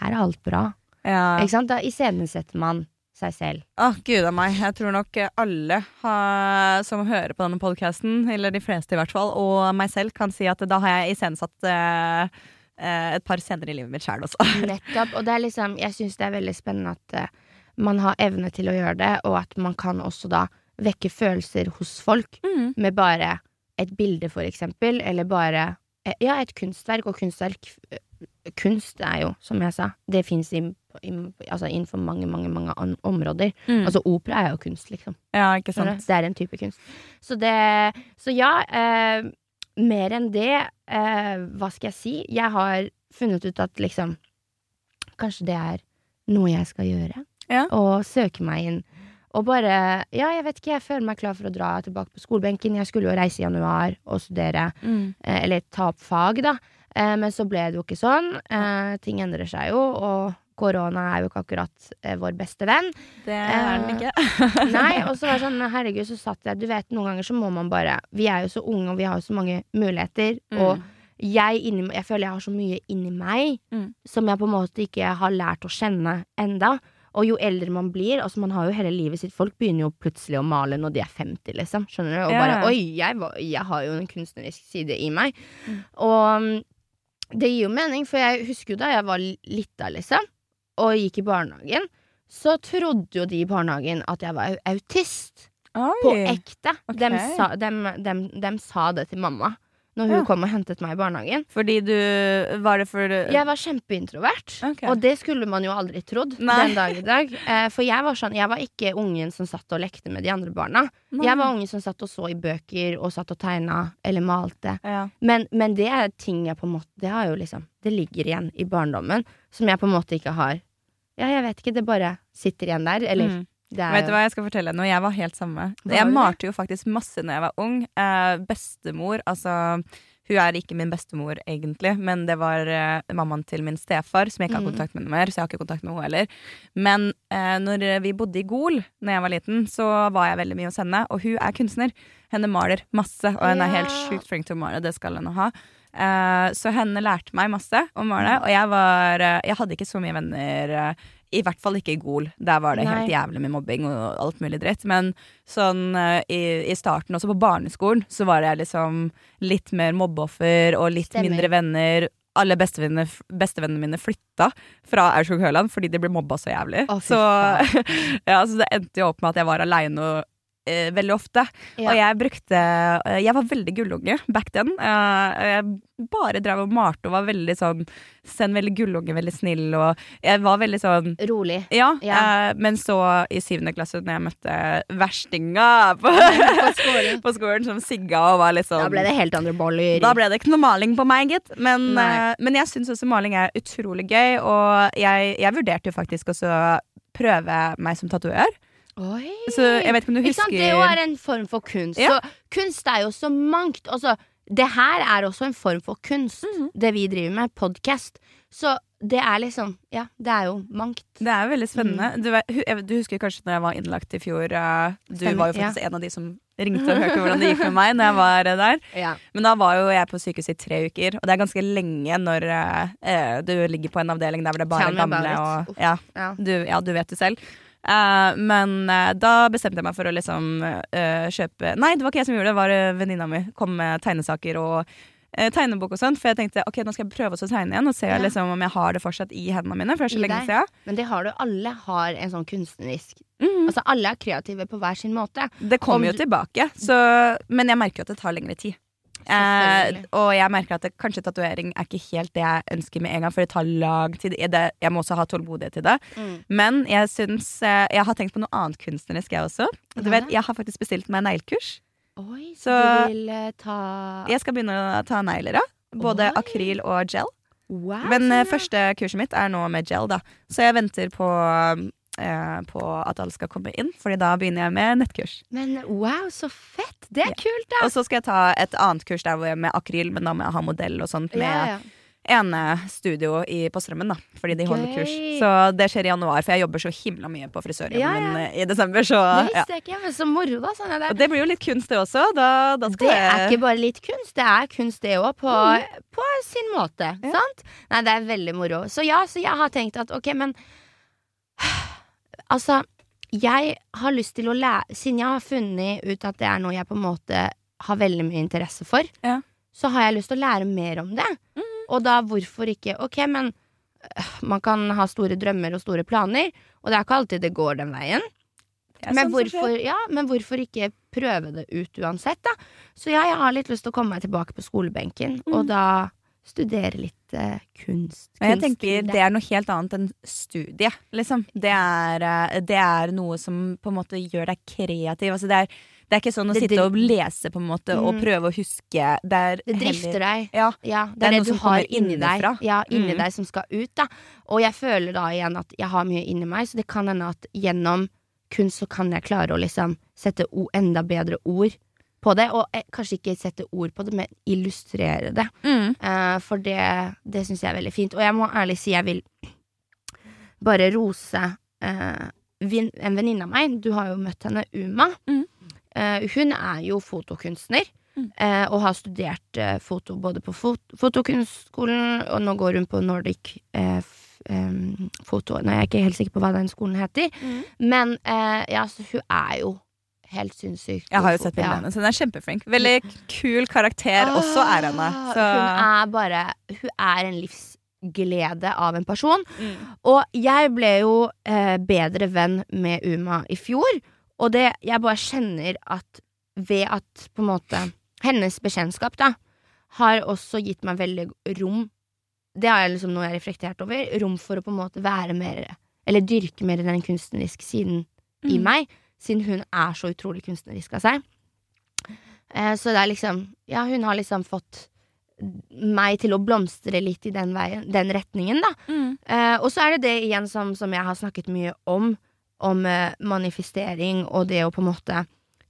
her er alt bra. Ja. Ikke sant? Da iscenesetter man seg selv. Å, gud a meg. Jeg tror nok alle har, som hører på denne podkasten, eller de fleste i hvert fall, og meg selv, kan si at da har jeg iscenesatt eh, eh, et par scener i livet mitt sjæl også. Nettopp. Og det er liksom, jeg syns det er veldig spennende at eh, man har evne til å gjøre det, og at man kan også da vekke følelser hos folk Mm. med bare et bilde, for eksempel, eller bare eh, Ja, et kunstverk, og kunstverk eh, Kunst er jo, som jeg sa, det fins altså innenfor mange, mange, mange områder. Mm. Altså opera er jo kunst, liksom. ja, ikke sant. Det er en type kunst. Så det Så ja, eh, mer enn det, eh, hva skal jeg si? Jeg har funnet ut at liksom Kanskje det er noe jeg skal gjøre. Ja. Og søke meg inn. Og bare Ja, jeg vet ikke, jeg føler meg klar for å dra tilbake på skolebenken. Jeg skulle jo reise i januar og studere, Mm. eh, eller ta opp fag, da. Eh, men så ble det jo ikke sånn. Eh, ting endrer seg jo, og korona er jo ikke akkurat eh, vår beste venn. Det er den ikke. Nei, og så var det sånn, herregud, så satt jeg Du vet, noen ganger så må man bare Vi er jo så unge, og vi har jo så mange muligheter. Mm. Og jeg, inni, jeg føler jeg har så mye inni meg Mm. som jeg på en måte ikke har lært å kjenne enda. Og jo eldre man blir Altså man har jo hele livet sitt Folk begynner jo plutselig å male når de er 50, liksom. Skjønner du? Og bare yeah. Oi, jeg, jeg har jo en kunstnerisk side i meg. Mm. Og mm, det gir jo mening, for jeg husker jo da jeg var lita, liksom, og gikk i barnehagen, så trodde jo de i barnehagen at jeg var autist. autist. På ekte. Okay. De, sa, de, de, de, sa det til mamma når hun Ja. kom og hentet meg i barnehagen. Fordi du Var det for Jeg var kjempeintrovert, Okay. og det skulle man jo aldri trodd Nei. den dag i dag. Eh, for jeg var sånn Jeg var ikke ungen som satt og lekte med de andre barna. Nei. Jeg var ungen som satt og så i bøker og satt og tegna eller malte. ja. Men, men det er ting jeg på en måte Det har jo liksom Det ligger igjen i barndommen som jeg på en måte ikke har Ja, jeg vet ikke, det bare sitter igjen der. Eller Mm. det Vet du hva jeg skal fortelle nå? Jeg var helt samme. Jeg malte jo faktisk masse når jeg var ung. Eh, bestemor, altså Hun er ikke min bestemor, egentlig, men det var eh, mammaen til min stefar, som jeg ikke har Mhm. kontakt med noe mer, så jeg har ikke kontakt med henne heller. Men eh, når vi bodde i Gol når jeg var liten, så var jeg veldig mye hos henne, og hun er kunstner. Henne maler masse, og hun er helt Ja. sjukt flink til å male, det skal henne ha. Eh, så henne lærte meg masse om male, og jeg var eh, Jeg hadde ikke så mye venner, eh, i hvert fall ikke i Gol. Der var det helt jævlig med mobbing og alt mulig dritt. Men sånn i, i starten, også på barneskolen, så var jeg liksom litt mer mobbeoffer og litt Stemmer. mindre venner. Alle bestevennene, bestevennene mine flytta fra Aurskog-Høland fordi de ble mobba så jævlig. Å, så, ja, så det endte jo opp med at jeg var aleine eh, veldig ofte. Ja. Og jeg brukte eh, Jeg var veldig gullunge back then. Eh, jeg bare drev og malte og var veldig sånn Send veldig gullunge, veldig snill, og jeg var veldig sånn rolig. ja, Ja. eh, men så i syvende klasse, når jeg møtte verstinga på, På skolen. på skolen, som sigga og var litt sånn Da ble det helt andre boller. da ble det ikke noe maling på meg, gitt. Men, eh, men jeg syns også maling er utrolig gøy, og jeg, jeg vurderte jo faktisk også prøve meg som tatoverer. Oi. Så jeg vet ikke om du husker Det jo er en form for kunst. Ja. Så kunst er jo så mangt. Altså, det her er også en form for kunst, Mhm. det vi driver med. Podkast. Så det er liksom Ja, det er jo mangt. Det er jo veldig spennende. Mm. Du, du husker kanskje når jeg var innlagt i fjor. eh, du Stemmer, var jo faktisk en av de som ringte og hørte hvordan det gikk med meg når jeg var eh, der. Ja. Men da var jo jeg på sykehuset i tre uker, og det er ganske lenge når eh, eh, du ligger på en avdeling der hvor det er bare gamle og ja, Ja. du, ja, du vet det selv. Eh, men uh, da bestemte jeg meg for å liksom uh, kjøpe Nei, det var ikke jeg som gjorde det, det var uh, venninna mi. Kom med tegnesaker og tegnebok og sånt. For jeg tenkte ok, nå skal jeg prøve å tegne igjen og se Ja. liksom, om jeg har det fortsatt i hendene mine. For det er så lenge siden. Men det har du. Alle har en sånn kunstnerisk Mm. Altså, alle er kreative på hver sin måte. Det Om kommer jo tilbake, så, men jeg merker jo at det tar lengre tid. Eh, og jeg merker at det, kanskje tatovering er ikke helt det jeg ønsker med en gang, for det tar lang tid. Det, jeg må også ha tålmodighet til det. Mm. Men jeg syns eh, Jeg har tenkt på noe annet kunstnerisk, jeg også. Du vet, jeg har faktisk bestilt meg neglekurs. Oi, så, Så- du vil eh, ta Jeg skal begynne å ta negler, ja. Både Oi. akryl og gel. Wow, Men eh, første kurset mitt er nå med gel, da. Så jeg venter på, på at alle skal komme inn, Fordi da begynner jeg med nettkurs. Men wow, så fett! Det er Ja. kult, da! Og så skal jeg ta et annet kurs der hvor jeg med akryl, men da må jeg ha modell og sånt. Med, Ja, ja. enestudio i- på Strømmen, da. Fordi de holder kurs. Så det skjer i januar, for jeg jobber så himla mye på frisørjobben min eh, i desember. Så Det ja. visste jeg ikke, men så moro, da. Sånn er det. Og det blir jo litt kunst, det også. Da, da Det er ikke bare litt kunst, det er kunst det òg, på, på sin måte. Sant? Nei, det er veldig moro. Så ja, så jeg har tenkt at ok, men Altså, jeg har lyst til å lære Siden jeg har funnet ut at det er noe jeg på en måte har veldig mye interesse for, Ja. så har jeg lyst til å lære mer om det. Og da hvorfor ikke Ok, men øh, man kan ha store drømmer og store planer, og det er ikke alltid det går den veien. Men sånn hvorfor, ja, men hvorfor ikke prøve det ut uansett, da? Så ja, jeg har litt lyst til å komme meg tilbake på skolebenken, og da studere litt eh, kunst. Jeg tenker. Det er noe helt annet enn studie. Liksom. Det, er, eh, det er noe som på en måte gjør deg kreativ. Altså, det, er, det er ikke sånn å sitte og lese på en måte og Mm. prøve å huske. Det, Det drifter deg. Ja. Ja, det, er det, du har inni deg. Ja, inni Mm. deg som skal ut, da. Og jeg føler da igjen at jeg har mye inni meg, så det kan hende at gjennom kunst så kan jeg klare å liksom sette enda bedre ord på det. Og eh, kanskje ikke sette ord på det, men illustrere det. Mm. Eh, for det, det syns jeg er veldig fint. Og jeg må ærlig si jeg vil bare rose eh, vin- en venninne av meg. Du har jo møtt henne, Uma. Mm. Eh, hun er jo fotokunstner. Mm. eh, og har studert eh, foto både på fot fotokunstskolen, og nå går hun på Nordic eh, em, foto. Nå er jeg ikke helt sikker på hva den skolen heter, Mm. men eh, ja, så hun er jo helt sinnssykt Jeg har jo sett bildene hennes. Hun er kjempeflink. Veldig kul karakter også er henne. Ah, Så Hun er bare Hun er en livsglede av en person. Mm. Og jeg ble jo eh, bedre venn med Uma i fjor, og det Jeg bare kjenner at ved at på en måte hennes bekjentskap, da, har også gitt meg veldig rom Det har jeg liksom noe jeg har reflektert over. Rom for å på en måte være mer Eller dyrke mer den kunstneriske siden i Mm. meg, siden hun er så utrolig kunstnerisk av seg. Eh, så det er liksom Ja, hun har liksom fått meg til å blomstre litt i den veien, den retningen, da. Mm. Eh, og så er det det igjen som, som jeg har snakket mye om, om eh, manifestering og det å på en måte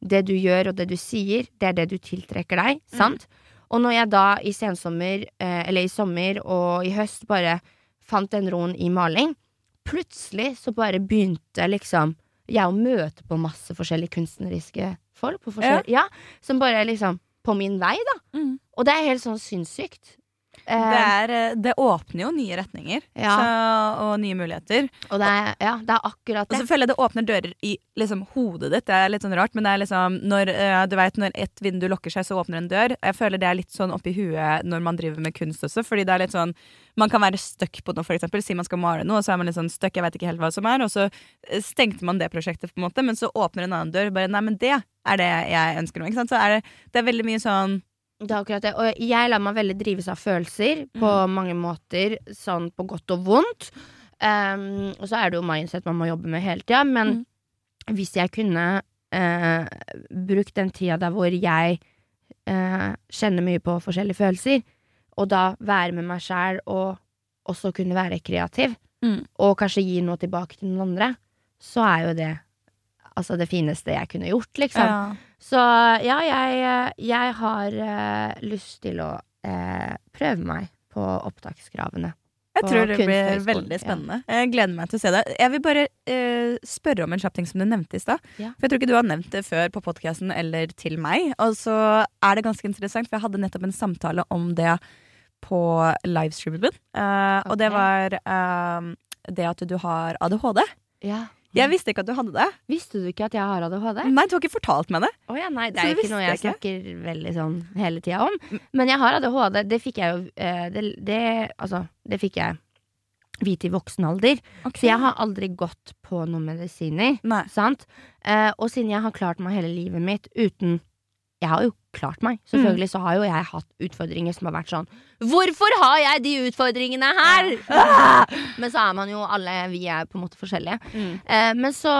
Det du gjør og det du sier, det er det du tiltrekker deg, sant? Og når jeg da i sensommer, eh, eller i sommer og i høst bare fant den roen i maling, plutselig så bare begynte liksom jeg møter på masse forskjellige kunstneriske folk, på ja. ja. som bare liksom På min vei, da. Mm. Og det er helt sånn sinnssykt. Eh, Det, er, eh, det åpner jo nye retninger Ja. så, og nye muligheter. og det er, ja, det er akkurat Og det. så føler jeg det åpner dører i liksom, hodet ditt. Det er litt sånn rart, men det er liksom når, eh, du vet, når et vindu lukker seg, så åpner en dør. Jeg føler det er litt sånn oppi huet når man driver med kunst også. Fordi det er litt sånn Man kan være stuck på noe, eksempel. Si man skal male noe, og så er man litt sånn stuck, jeg vet ikke helt hva som er. Og så eh, stengte man det prosjektet, på en måte, men så åpner en annen dør. Bare nei, men det er det jeg ønsker nå. Ikke sant? Så er det, det er veldig mye sånn Det er akkurat det. Og jeg lar meg veldig drives av følelser på Mm. mange måter, sånn på godt og vondt. Um, og så er det jo mindset man må jobbe med hele tida, men Mm. hvis jeg kunne uh, brukt den tida der hvor jeg uh, kjenner mye på forskjellige følelser, og da være med meg sjæl og også kunne være kreativ, Mm. og kanskje gi noe tilbake til noen andre, så er jo det altså det fineste jeg kunne gjort, liksom. ja. Så ja, jeg, jeg har uh, lyst til å uh, prøve meg på opptakskravene. Jeg tror det blir veldig veldig ja. spennende. Jeg gleder meg til å se det. Jeg vil bare uh, spørre om en kjapp ting som du nevnte i stad. Ja. For jeg tror ikke du har nevnt det før på podkasten eller til meg. Og så er det ganske interessant, for jeg hadde nettopp en samtale om det på livestreamen min. Eh, Og det var uh, det at du har ADHD. Ja. Jeg visste ikke at du hadde det. Visste du ikke at jeg har ADHD? Nei, du har ikke fortalt meg det. Oh, ja, nei, det er jo ikke noe jeg ikke. snakker veldig sånn hele tida om. Men jeg har ADHD. Det fikk jeg jo eh, det, det, altså, det fikk jeg vite i voksen alder. Så jeg har aldri gått på noen medisiner. Eh, og siden jeg har klart meg hele livet mitt uten Jeg har jo klart meg. Selvfølgelig så har jo jeg hatt utfordringer som har vært sånn Hvorfor har jeg de utfordringene her?! Ah! Men så er man jo alle Vi er på en måte forskjellige. Mm. Eh, men så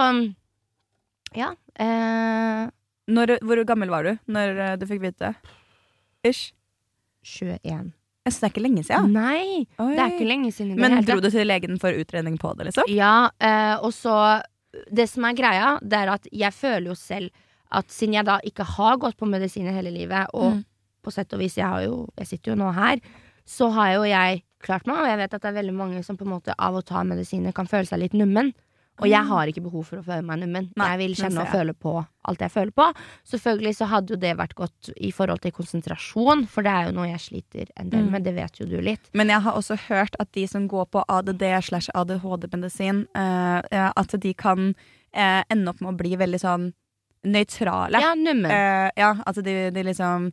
Ja. Eh, Når, hvor gammel var du når eh, du fikk vite det? Ish. 21. Så det er ikke lenge siden. Nei! Det er ikke lenge siden. Men dro du til legen for utredning på det, liksom? Ja, eh, og så Det som er greia, det er at jeg føler jo selv at siden jeg da ikke har gått på medisiner hele livet, og Mm. på sett og vis jeg har jo Jeg sitter jo nå her, så har jo jeg klart meg, og jeg vet at det er veldig mange som på en måte av og ta medisiner kan føle seg litt nummen. Og jeg har ikke behov for å føle meg nummen. Nei, jeg vil kjenne og føle på alt jeg føler på. Selvfølgelig så hadde jo det vært godt i forhold til konsentrasjon, for det er jo noe jeg sliter en del Mm. med. Det vet jo du litt. Men jeg har også hørt at de som går på ADD slash ADHD-medisin, uh, at de kan uh, ende opp med å bli veldig sånn nøytrale. Ja, nummen. Uh, ja, altså de, de liksom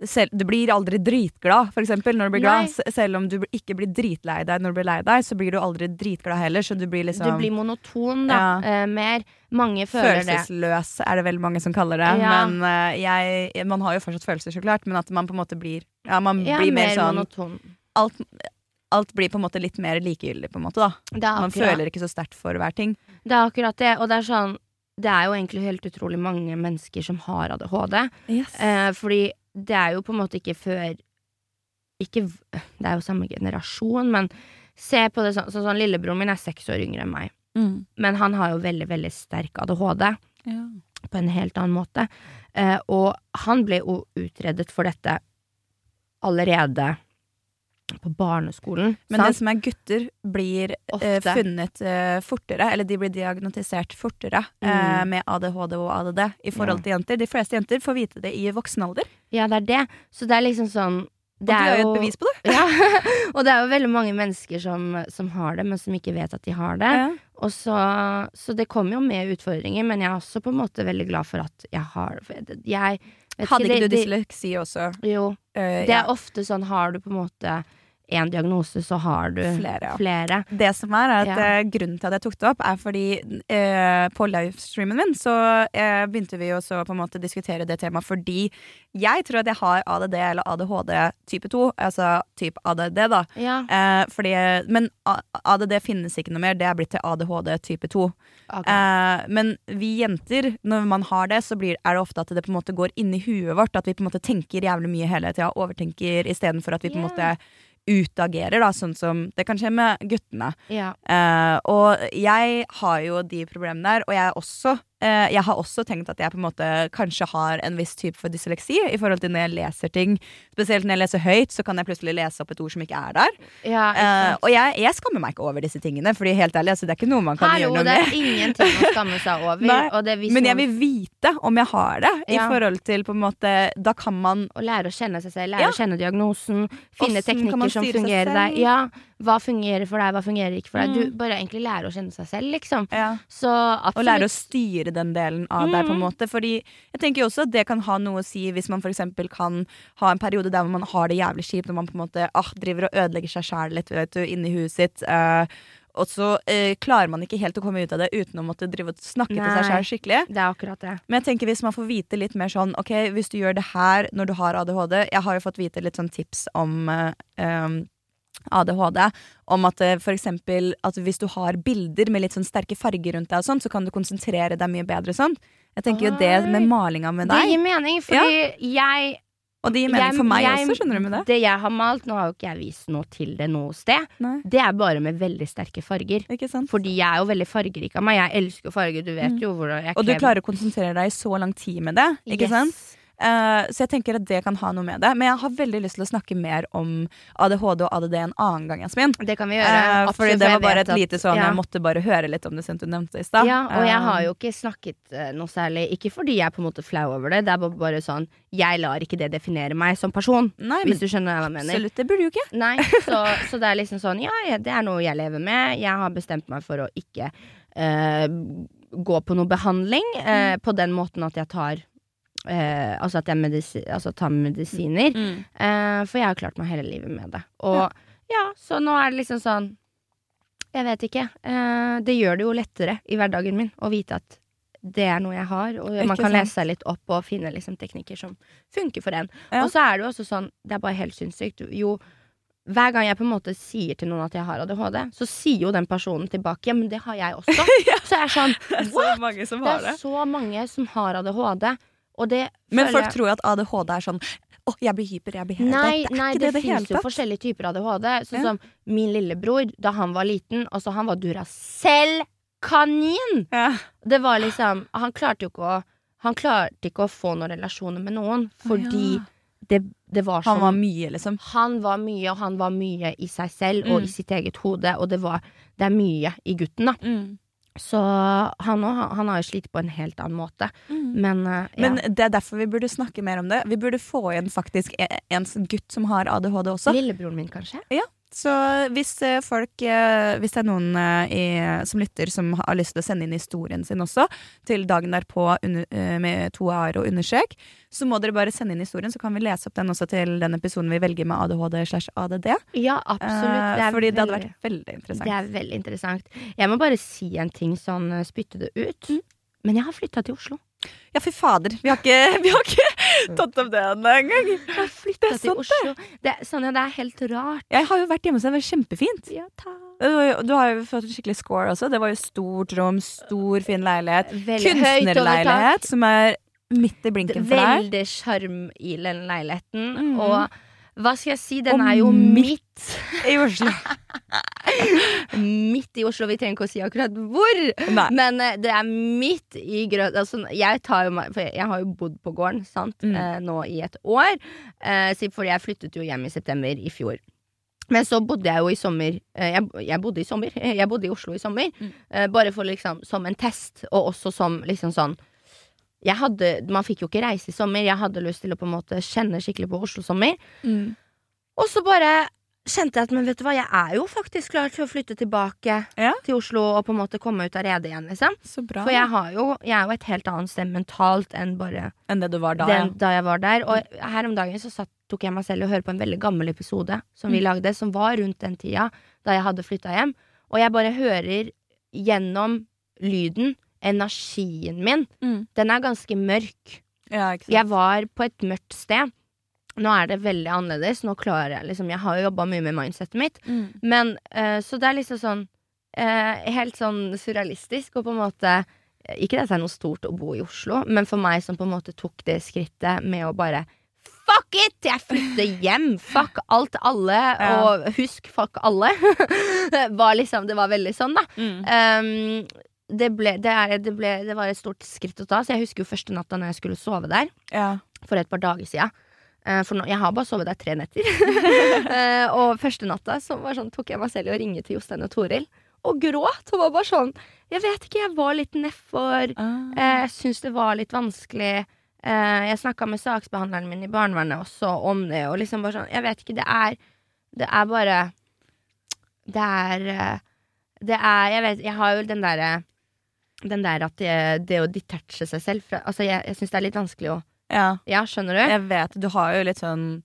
selv, Du blir aldri dritglad, for eksempel, når du blir glad. Selv om du ikke blir dritlei deg når du blir lei deg, så blir du aldri dritglad heller. Så du blir liksom du blir monoton, da. Ja. Uh, mer. Mange føler det. Følelsesløs er det veldig mange som kaller det. Ja. Men uh, jeg, man har jo fortsatt følelser, så klart. Men at man på en måte blir Ja, man Ja, blir mer mer sånn monoton. alt, alt blir på en måte litt mer likegyldig, på en måte. da Man føler ikke så sterkt for hver ting. Det er akkurat det. Og det er sånn Det er jo egentlig helt utrolig mange mennesker som har ADHD. Eh, fordi det er jo på en måte ikke før Ikke Det er jo samme generasjon, men se på det sånn så, sånn Lillebroren min er seks år yngre enn meg. Mm. Men han har jo veldig, veldig sterk ADHD Ja. på en helt annen måte. Eh, og han ble jo utredet for dette allerede på barneskolen. Men det som er gutter, blir eh, funnet eh, fortere, eller de blir diagnostisert fortere eh, Mm. med ADHD og ADD i forhold Ja. til jenter. De fleste jenter får vite det i voksen alder. Ja, det er det. Så det er liksom sånn Og det du er jo et bevis på det. Ja, og det er jo veldig mange mennesker som, som har det, men som ikke vet at de har det. Ja. Og så, så det kommer jo med utfordringer, men jeg er også på en måte veldig glad for at jeg har det. Jeg, Hadde ikke det- du dysleksi også? Jo. Uh, Det ja. er ofte sånn, har du på en måte én diagnose, så har du Flere, ja. flere. Det som er, er at Ja. eh, Grunnen til at jeg tok det opp, er fordi eh, på livestreamen min så eh, begynte vi også på en måte diskutere det temaet fordi jeg tror at jeg har ADD eller ADHD type 2, altså type ADD, da. Ja. Eh, fordi, men ADD finnes ikke noe mer, det er blitt til ADHD type 2. Okay. Eh, men vi jenter, når man har det, så blir, er det ofte at det på en måte går inn i huet vårt. At vi på en måte tenker jævlig mye hele tida, overtenker istedenfor at vi på en yeah. måte utagerer, da, sånn som det kan skje med guttene. ja. Uh, og jeg har jo de problemene der, og jeg, er også, jeg har også tenkt at jeg på en måte kanskje har en viss type for dysleksi i forhold til når jeg leser ting. Spesielt når jeg leser høyt, så kan jeg plutselig lese opp et ord som ikke er der. ja Eh, og jeg, jeg skammer meg ikke over disse tingene, Fordi helt ærlig, altså, det er ikke noe man kan Hallo, gjøre noe med. det med. er ingenting å skamme seg over. Nei, det, Men jeg vil vite om jeg har det, i forhold til på en måte Da kan man Å lære å kjenne seg selv, lære Ja. å kjenne diagnosen, finne Hvordan teknikker som fungerer selv? Ja, hva fungerer for deg, hva fungerer ikke for deg. Mm. Du bare egentlig lærer å kjenne seg selv, liksom. ja, Så absolutt. Og lære å styre den delen av deg, på en Mm. måte. Fordi jeg tenker jo også at det kan ha noe å si hvis man f.eks. kan ha en periode der man har det jævlig kjipt, når man på en måte ah, driver og ødelegger seg sjæl litt vet du, inni huet sitt. Uh, og så eh, klarer man ikke helt å komme ut av det uten å måtte drive og snakke til seg sjøl skikkelig. Det er akkurat det. Men jeg tenker hvis man får vite litt mer sånn Ok, hvis du gjør det her når du har ADHD Jeg har jo fått vite litt sånn tips om eh, um, ADHD. Om at eh, eksempel at hvis du har bilder med litt sånn sterke farger rundt deg, og sånt, så kan du konsentrere deg mye bedre. Sånn. Jeg tenker jo det med Oi. malinga med Det gir mening, fordi jeg og det gir mening jeg- for meg jeg- også, skjønner du med det? Det jeg har malt, nå har jo ikke jeg vist noe til det noe sted, Nei, det er bare med veldig sterke farger. ikke sant? Fordi jeg er jo veldig fargerik av meg. Jeg elsker farger, du vet Mm. jo hvordan jeg Og du klarer å konsentrere deg i så lang tid med det, ikke Yes. sant? Eh, så jeg tenker at det kan ha noe med det. Men jeg har veldig lyst til å snakke mer om ADHD og ADD en annen gang, Jasmin. Det kan vi gjøre. Uh, Absolutt, fordi for det var bare et lite sånn ja. Jeg måtte bare høre litt om det siden du nevnte det i stad. Ja, og jeg Eh, har jo ikke snakket eh, noe særlig Ikke fordi jeg er på en måte flau over det, det er bare, sånn Jeg lar ikke det definere meg som person, Nei, hvis du skjønner hva jeg mener. absolutt, det burde du ikke. Nei, så, så det er liksom sånn Ja, ja, det er noe jeg lever med. Jeg har bestemt meg for å ikke uh, gå på noe behandling uh, Mm. på den måten at jeg tar eh, altså at jeg medisi altså tar medisiner. Eh, for jeg har klart meg hele livet med det. Og ja. så nå er det liksom sånn Jeg vet ikke. Eh, det gjør det jo lettere i hverdagen min å vite at det er noe jeg har, og man kan lese seg litt opp og finne liksom teknikker som funker for en. Ja. Og så er det jo også sånn, det er bare helt sinnssykt. Jo, hver gang jeg på en måte sier til noen at jeg har ADHD, så sier jo den personen tilbake ja, men det har jeg også. Så jeg er sånn Det er så mange som Det har er det. så mange som har ADHD, det Men folk jeg- tror jo at ADHD er sånn Å, jeg blir hyper, jeg blir helt Nei, Det er nei, det, det fins jo forskjellige typer ADHD. Sånn Ja. som min lillebror, da han var liten, altså han var Duracell-kanin! Ja. Det var liksom Han klarte jo ikke å Han klarte ikke å få noen relasjoner med noen fordi ja. det, det var Han var mye, liksom. han var mye, og han var mye i seg selv og Mm. i sitt eget hode, og det var Det er mye i gutten, da. Så han òg, han har jo slitt på en helt annen måte. Men, uh, ja. Men det er derfor vi burde snakke mer om det. Vi burde få igjen faktisk e- en gutt som har ADHD også. Lillebroren min, kanskje? Så hvis eh, folk eh, Hvis det er noen eh, i, som lytter som har lyst til å sende inn historien sin også, til dagen derpå under, med to a-er og undersøk, så må dere bare sende inn historien, så kan vi lese opp den også til den episoden vi velger med ADHD slash ADD. Ja, absolutt. Eh, fordi det hadde vært veldig interessant. Det er veldig interessant. Jeg må bare si en ting sånn, spytte det ut. Men jeg har flytta til Oslo. Ja, fy fader. Vi har ikke, vi har ikke tatt opp det ennå engang. Jeg flytta til Oslo. Det, er- det er helt rart. Jeg har jo vært hjemme hos deg, det var kjempefint. Ja, Du har jo fått en skikkelig score også. Det var jo stort rom, stor, fin leilighet. Veldig. Kunstnerleilighet som er midt i blinken for deg. Veldig sjarm i den leiligheten. Mm. Og hva skal jeg si, den Og er jo midt midt I Oslo. Midt i Oslo. Vi trenger ikke å si akkurat hvor. Nei. Men uh, det er midt i grøt... Altså, jeg, jo, jeg har jo bodd på gården sant? Mm. Uh, nå i et år. uh, fordi jeg flyttet jo hjem i september i fjor. Men så bodde jeg jo i sommer jeg, jeg bodde i sommer Jeg bodde i Oslo i sommer. Mm. bare for liksom som en test, og også som liksom sånn jeg hadde, Man fikk jo ikke reise i sommer. Jeg hadde lyst til å på en måte kjenne skikkelig på Oslo-sommer. Mm. Og så bare kjente jeg at men vet du hva, jeg er jo faktisk klar til å flytte tilbake Ja. til Oslo og på en måte komme ut av redet igjen, liksom. For jeg, har jo, jeg er jo et helt annet sted mentalt enn bare Enn det du var da, den, da jeg var der. Og her om dagen så satt, tok jeg meg selv og hørte på en veldig gammel episode som vi Mm. lagde, som var rundt den tida da jeg hadde flytta hjem. Og jeg bare hører gjennom lyden energien min. Mm. Den er ganske mørk. ja. Jeg var på et mørkt sted. Nå er det veldig annerledes. Nå klarer Jeg liksom Jeg har jo jobba mye med mindsetet mitt. Mm. Men uh, Så det er liksom sånn uh, Helt sånn surrealistisk og på en måte Ikke at det er noe stort å bo i Oslo, men for meg som på en måte tok det skrittet med å bare Fuck it! Jeg flytter hjem! Fuck alt, alle, Ja. og husk fuck alle. var liksom, det var veldig sånn, da. Mm. Um, det, ble, det, er, det, ble, det var et stort skritt å ta, så jeg husker jo første natta når jeg skulle sove der Ja. for et par dager siden. Eh, for nå, jeg har bare sovet der tre netter. Eh, og første natta så var sånn, tok jeg meg selv i å ringe til Jostein og Toril. Og gråt. Og var bare sånn Jeg vet ikke, jeg var litt nedfor. Ah. Eh, jeg syns det var litt vanskelig. Jeg snakka med saksbehandleren min i barnevernet også om det, og liksom bare sånn Jeg vet ikke, det er Det er bare Det er Det er Jeg vet Jeg har jo den derre den der at det, det å detache seg selv fra Altså, jeg, jeg syns det er litt vanskelig å ja. Ja, skjønner du? Jeg vet, du har jo litt sånn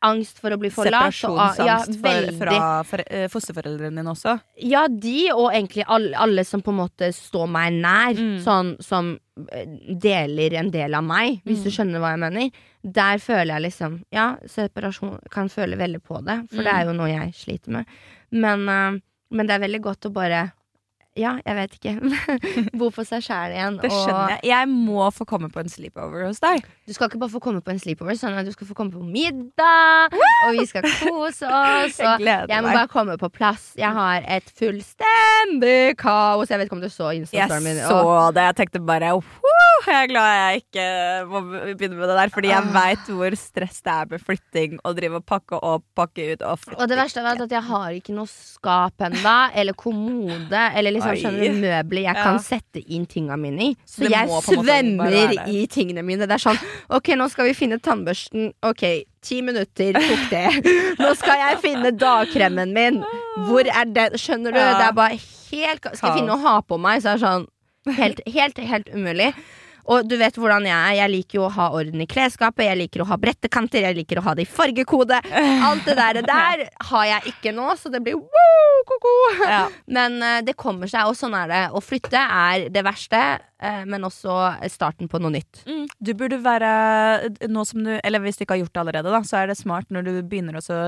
Angst for å bli forlatt. separasjonsangst ja, for, fra for, eh, fosterforeldrene dine også. Ja, de, og egentlig alle, alle som på en måte står meg nær. Mm. Sånn som eh, deler en del av meg, hvis du Mm. skjønner hva jeg mener. Der føler jeg liksom Ja, separasjon kan føle veldig på det, for det Mm. er jo noe jeg sliter med. Men, eh, men det er veldig godt å bare Ja, jeg vet ikke. Bo for seg sjæl igjen. Det skjønner jeg. Jeg må få komme på en sleepover hos deg. Du skal ikke bare få komme på en sleepover, sånn at du skal få komme på middag, og vi skal kose oss. Jeg gleder jeg må meg. bare komme på plass. Jeg har et fullstendig kaos. Jeg vet ikke om du så Jeg Insta-storyen min. så og- det. Jeg tenkte bare «Woo, Jeg er glad jeg ikke må begynne med det der, fordi jeg veit hvor stress det er med flytting. Og drive og pakke opp, pakke ut og flytte. Og det verste er at jeg har ikke noe skap ennå, eller kommode, eller liksom Oi. skjønner møbler jeg Ja. kan sette inn tinga mine i. Så det jeg svømmer i tingene mine. Det er sånn OK, nå skal vi finne tannbørsten. OK, ti minutter tok det. Nå skal jeg finne dagkremen min. Hvor er den? Skjønner du? Ja. Det er bare helt Skal jeg finne noe å ha på meg, så er det sånn helt, helt, helt umulig. Og du vet hvordan jeg er. Jeg liker jo å ha orden i klesskapet. Jeg liker å ha brettekanter. Jeg liker å ha det i fargekode. Alt det der, der har jeg ikke nå, så det blir wow, ko-ko. Ja. Men uh, det kommer seg, og sånn er det. Å flytte er det verste, eh, men også starten på noe nytt. Mm. Du burde være nå som du, Eller hvis du ikke har gjort det allerede, da, så er det smart når du begynner å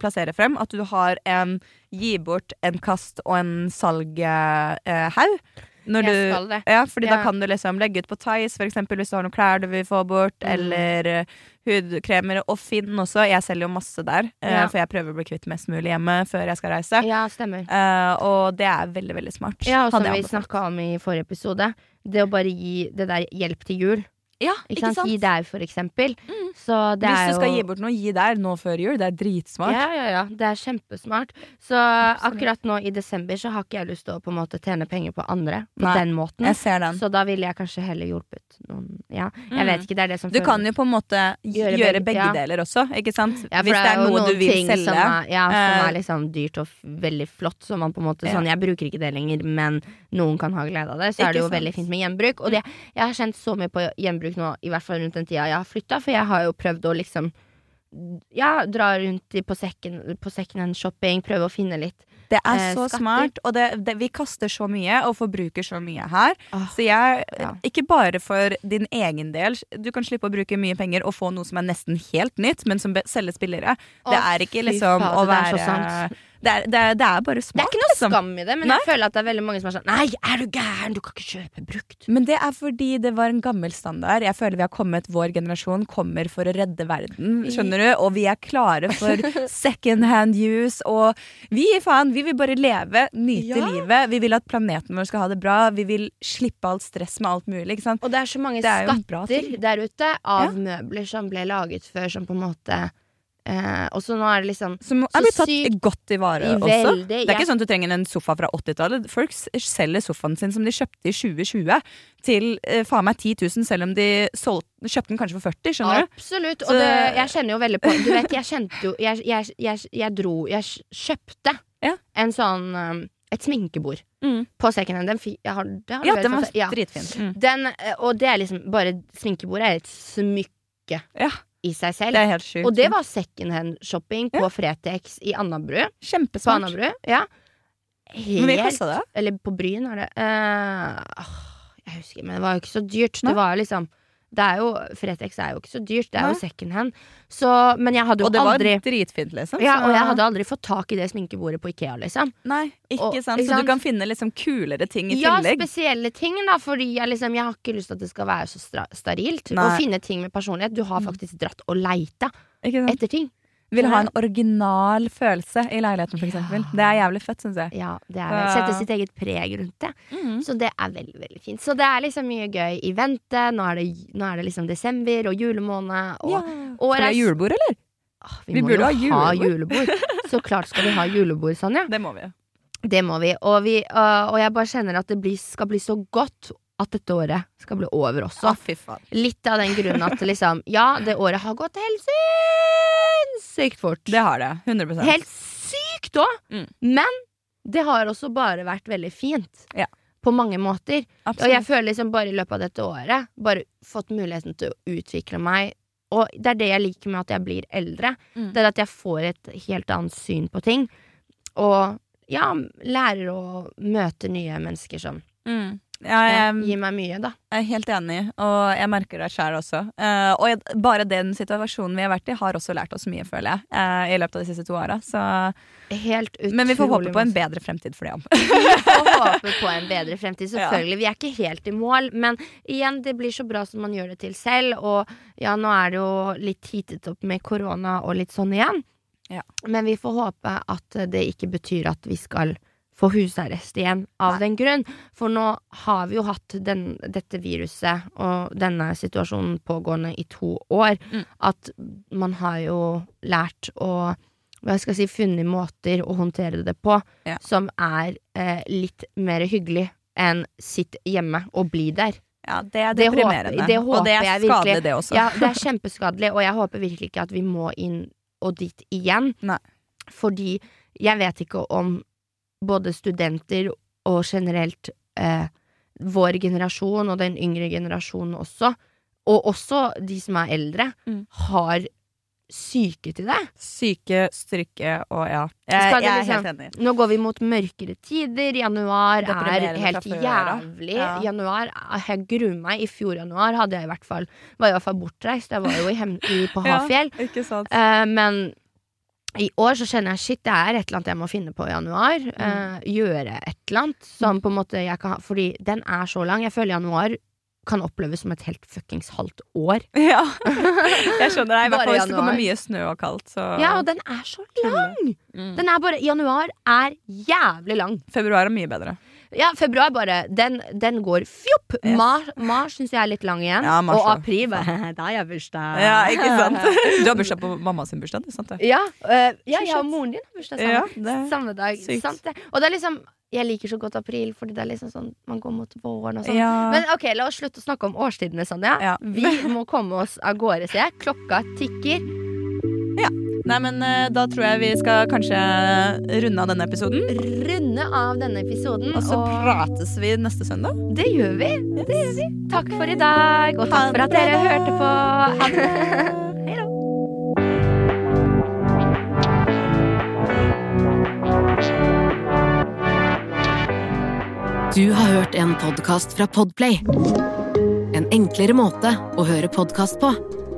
plassere frem, at du har en gi bort, en kast og en salghaug. Når Jeg du- skal det. Ja, fordi Ja. da kan du liksom legge ut på Tice, eksempel, hvis du har noen klær du vil få bort, Mm. eller eh, hudkremer. Og Finn også. Jeg selger jo masse der, eh, Ja. for jeg prøver å bli kvitt mest mulig hjemme før jeg skal reise. Ja, stemmer. Uh, og det er veldig, veldig smart. Ja, og som vi snakka om i forrige episode, det å bare gi det der hjelp til jul. Ja, Ikke sant? Gi der, for eksempel. Mm. Så det Hvis er du skal jo gi bort noe, gi der nå før jul. Det er dritsmart. Ja, ja, ja. Det er kjempesmart. Så akkurat nå i desember så har ikke jeg lyst til å på en måte tjene penger på andre på Nei, den måten. Jeg ser den. Så da ville jeg kanskje heller hjulpet noen Ja, jeg Mm. vet ikke. Det er det som Du kan jo på en måte Gjøre gjøre, begge- ja. deler også, ikke sant? Ja, Hvis det er jo noe noen du vil selge. Som er, ja, som Eh, er liksom dyrt og veldig flott. Så man på en måte sånn Jeg bruker ikke det lenger, men noen kan ha glede av det. Så er det jo sant. veldig fint med gjenbruk. Og det, jeg har kjent så mye på gjenbruk nå, i hvert fall rundt den tida jeg har flytta, for jeg har jo prøvd å liksom ja, dra rundt på second- på secondhand-shopping, prøve å finne litt. Det er Eh, så skatter. smart, og det, det, vi kaster så mye og forbruker så mye her. Oh, Så jeg, Ja. ikke bare for din egen del, du kan slippe å bruke mye penger og få noe som er nesten helt nytt, men som selges billigere. Det er ikke liksom å være sant. Det er, det, er, det er bare Det er ikke noe liksom. skam i det, men Nei. jeg føler at det er veldig mange som er sånn Nei, er du gæren? Du kan ikke kjøpe brukt. Men det er fordi det var en gammel standard. Jeg føler vi har kommet, Vår generasjon kommer for å redde verden. Skjønner du? Og vi er klare for second hand use. Og vi faen, vi vil bare leve, nyte Ja. livet. Vi vil at planeten vår skal ha det bra. Vi vil slippe alt stress med alt mulig. Ikke sant? Og det er så mange Det er skatter der ute av møbler som ble laget før, som på en måte eh, Og så nå er det liksom Som Så er blitt tatt godt i vare også. veldig- Det er jeg- ikke sånn at du trenger en sofa fra 80-tallet. Folk selger sofaen sin som de kjøpte i 2020 til eh, faen meg 10 000, selv om de solgte, kjøpte den kanskje for 40. Skjønner du? Absolutt. Og det, jeg kjenner jo veldig på Du vet, jeg kjente jo Jeg, jeg, jeg, jeg dro Jeg kjøpte Ja. en sånn um, Et sminkebord Mm. på secondhand. Den fi, har, det har Ja, den var dritfin. ja. Mm. Den, eh, og det er liksom bare Sminkebordet er et smykke Ja. I seg selv. Det er helt sjukt. Og det var second hand-shopping på Fretex i Anabru. På Annabru, ja. Hvor mye Helt kosta det? Eller på Bryn var det. uh, jeg husker, men det var jo ikke så dyrt. Nei. Det var liksom det er jo, Fretex er jo ikke så dyrt, det er Nei. jo second hand. Så, men jeg hadde jo Og det var dritfint, liksom. ja, Og jeg hadde aldri fått tak i det sminkebordet på Ikea, liksom. Nei, ikke Og- sant. ikke Så sant? du kan finne liksom kulere ting i Ja, tillegg. spesielle ting, da, fordi jeg liksom Jeg har ikke lyst til at det skal være så sterilt. Nei. Å finne ting med personlighet. Du har faktisk dratt og leita etter ting. Vil ha en original følelse i leiligheten, for eksempel. Det er jævlig fett, syns jeg. Ja, det er det. Sette sitt eget preg rundt det. Så det er veldig, veldig fint. Så det er liksom mye gøy i vente. Nå er det, nå er det liksom desember og julemåned. Og Ja. året Skal vi ha julebord, eller? Åh, vi, Vi må jo ha ha julebord. julebord. Så klart skal vi ha julebord, Sonja. Det må vi. Det må vi. Og, vi, og jeg bare kjenner at det blir, skal bli så godt at dette året skal bli over også. Ah. Litt av den grunnen at liksom Ja, det året har gått helt sinnssykt fort. Det har det. 100 Helt sykt òg! Mm. Men det har også bare vært veldig fint. Ja. På mange måter. Og jeg føler liksom bare i løpet av dette året Bare fått muligheten til å utvikle meg. Og det er det jeg liker med at jeg blir eldre. Mm. Det er at jeg får et helt annet syn på ting. Og ja, lærer å møte nye mennesker som Mm. Ja, ja, jeg, gir meg mye, da. jeg er helt enig, og jeg merker det sjøl også. Uh, og jeg, bare den situasjonen vi har vært i, har også lært oss mye, føler jeg, Uh, i løpet av de siste to åra. Men vi får håpe på en bedre fremtid for det òg. Vi får håpe på en bedre fremtid, selvfølgelig. Vi er ikke helt i mål, men igjen, det blir så bra som man gjør det til selv. Og ja, nå er det jo litt heatet opp med korona og litt sånn igjen. Ja. Men vi får håpe at det ikke betyr at vi skal få husarrest igjen av den grunn. For nå har vi jo hatt den, dette viruset og denne situasjonen pågående i to år. Mm. At man har jo lært å hva skal jeg si, funnet måter å håndtere det på Ja. som er eh, litt mer hyggelig enn sitt hjemme og bli der. Ja, det er Det håper- deprimerende. det og det er skadelig, det også. Ja, det er kjempeskadelig, og jeg håper virkelig ikke at vi må inn og dit igjen. Nei. Fordi jeg vet ikke om både studenter og generelt eh, vår generasjon og den yngre generasjonen også, og også de som er eldre, Mm. har syke til det. Syke, stryke og ja. Jeg, jeg er liksom- helt enig. Nå går vi mot mørkere tider. Januar er helt jævlig. Ja. Januar, Jeg gruer meg. I fjor januar hadde jeg i hvert fall var jeg i hvert fall bortreist. Jeg var jo i hem, i, på Hafjell. ikke sant. Eh, men i år så kjenner jeg shit, det er et eller annet jeg må finne på i januar. Mm. Uh, gjøre et eller annet som på en måte jeg kan ha Fordi den er så lang. Jeg føler januar kan oppleves som et helt fuckings halvt år. Ja, jeg skjønner deg. I hvert fall hvis det kommer mye snø og kaldt. Så Ja, og den er så lang! Mm. Den er bare Januar er jævlig lang. Februar er mye bedre. Ja, februar bare. Den, den går fjopp. Yes. Mars, mars syns jeg er litt lang igjen. Ja, mars og april bare Da har jeg bursdag. Ja, ikke sant? Du har bursdag på mamma sin bursdag, det er sant det? Ja, uh, ja, jeg og moren din har bursdag samme, Ja, samme dag. Sant det. Og det er liksom Jeg liker så godt april, fordi det er liksom sånn man går mot våren og sånn. Ja. Men ok, la oss slutte å snakke om årstidene, Sonja. Ja. Vi må komme oss av gårde, sier jeg. Klokka tikker. Nei, men eh, da tror jeg vi skal kanskje runde av denne episoden. Runde av denne episoden. Og så prates vi neste søndag. det gjør vi. Det gjør vi. Takk for i dag, og takk for at dere hørte på. Hei da. Du har hørt en podkast fra Podplay. En enklere måte å høre podkast på.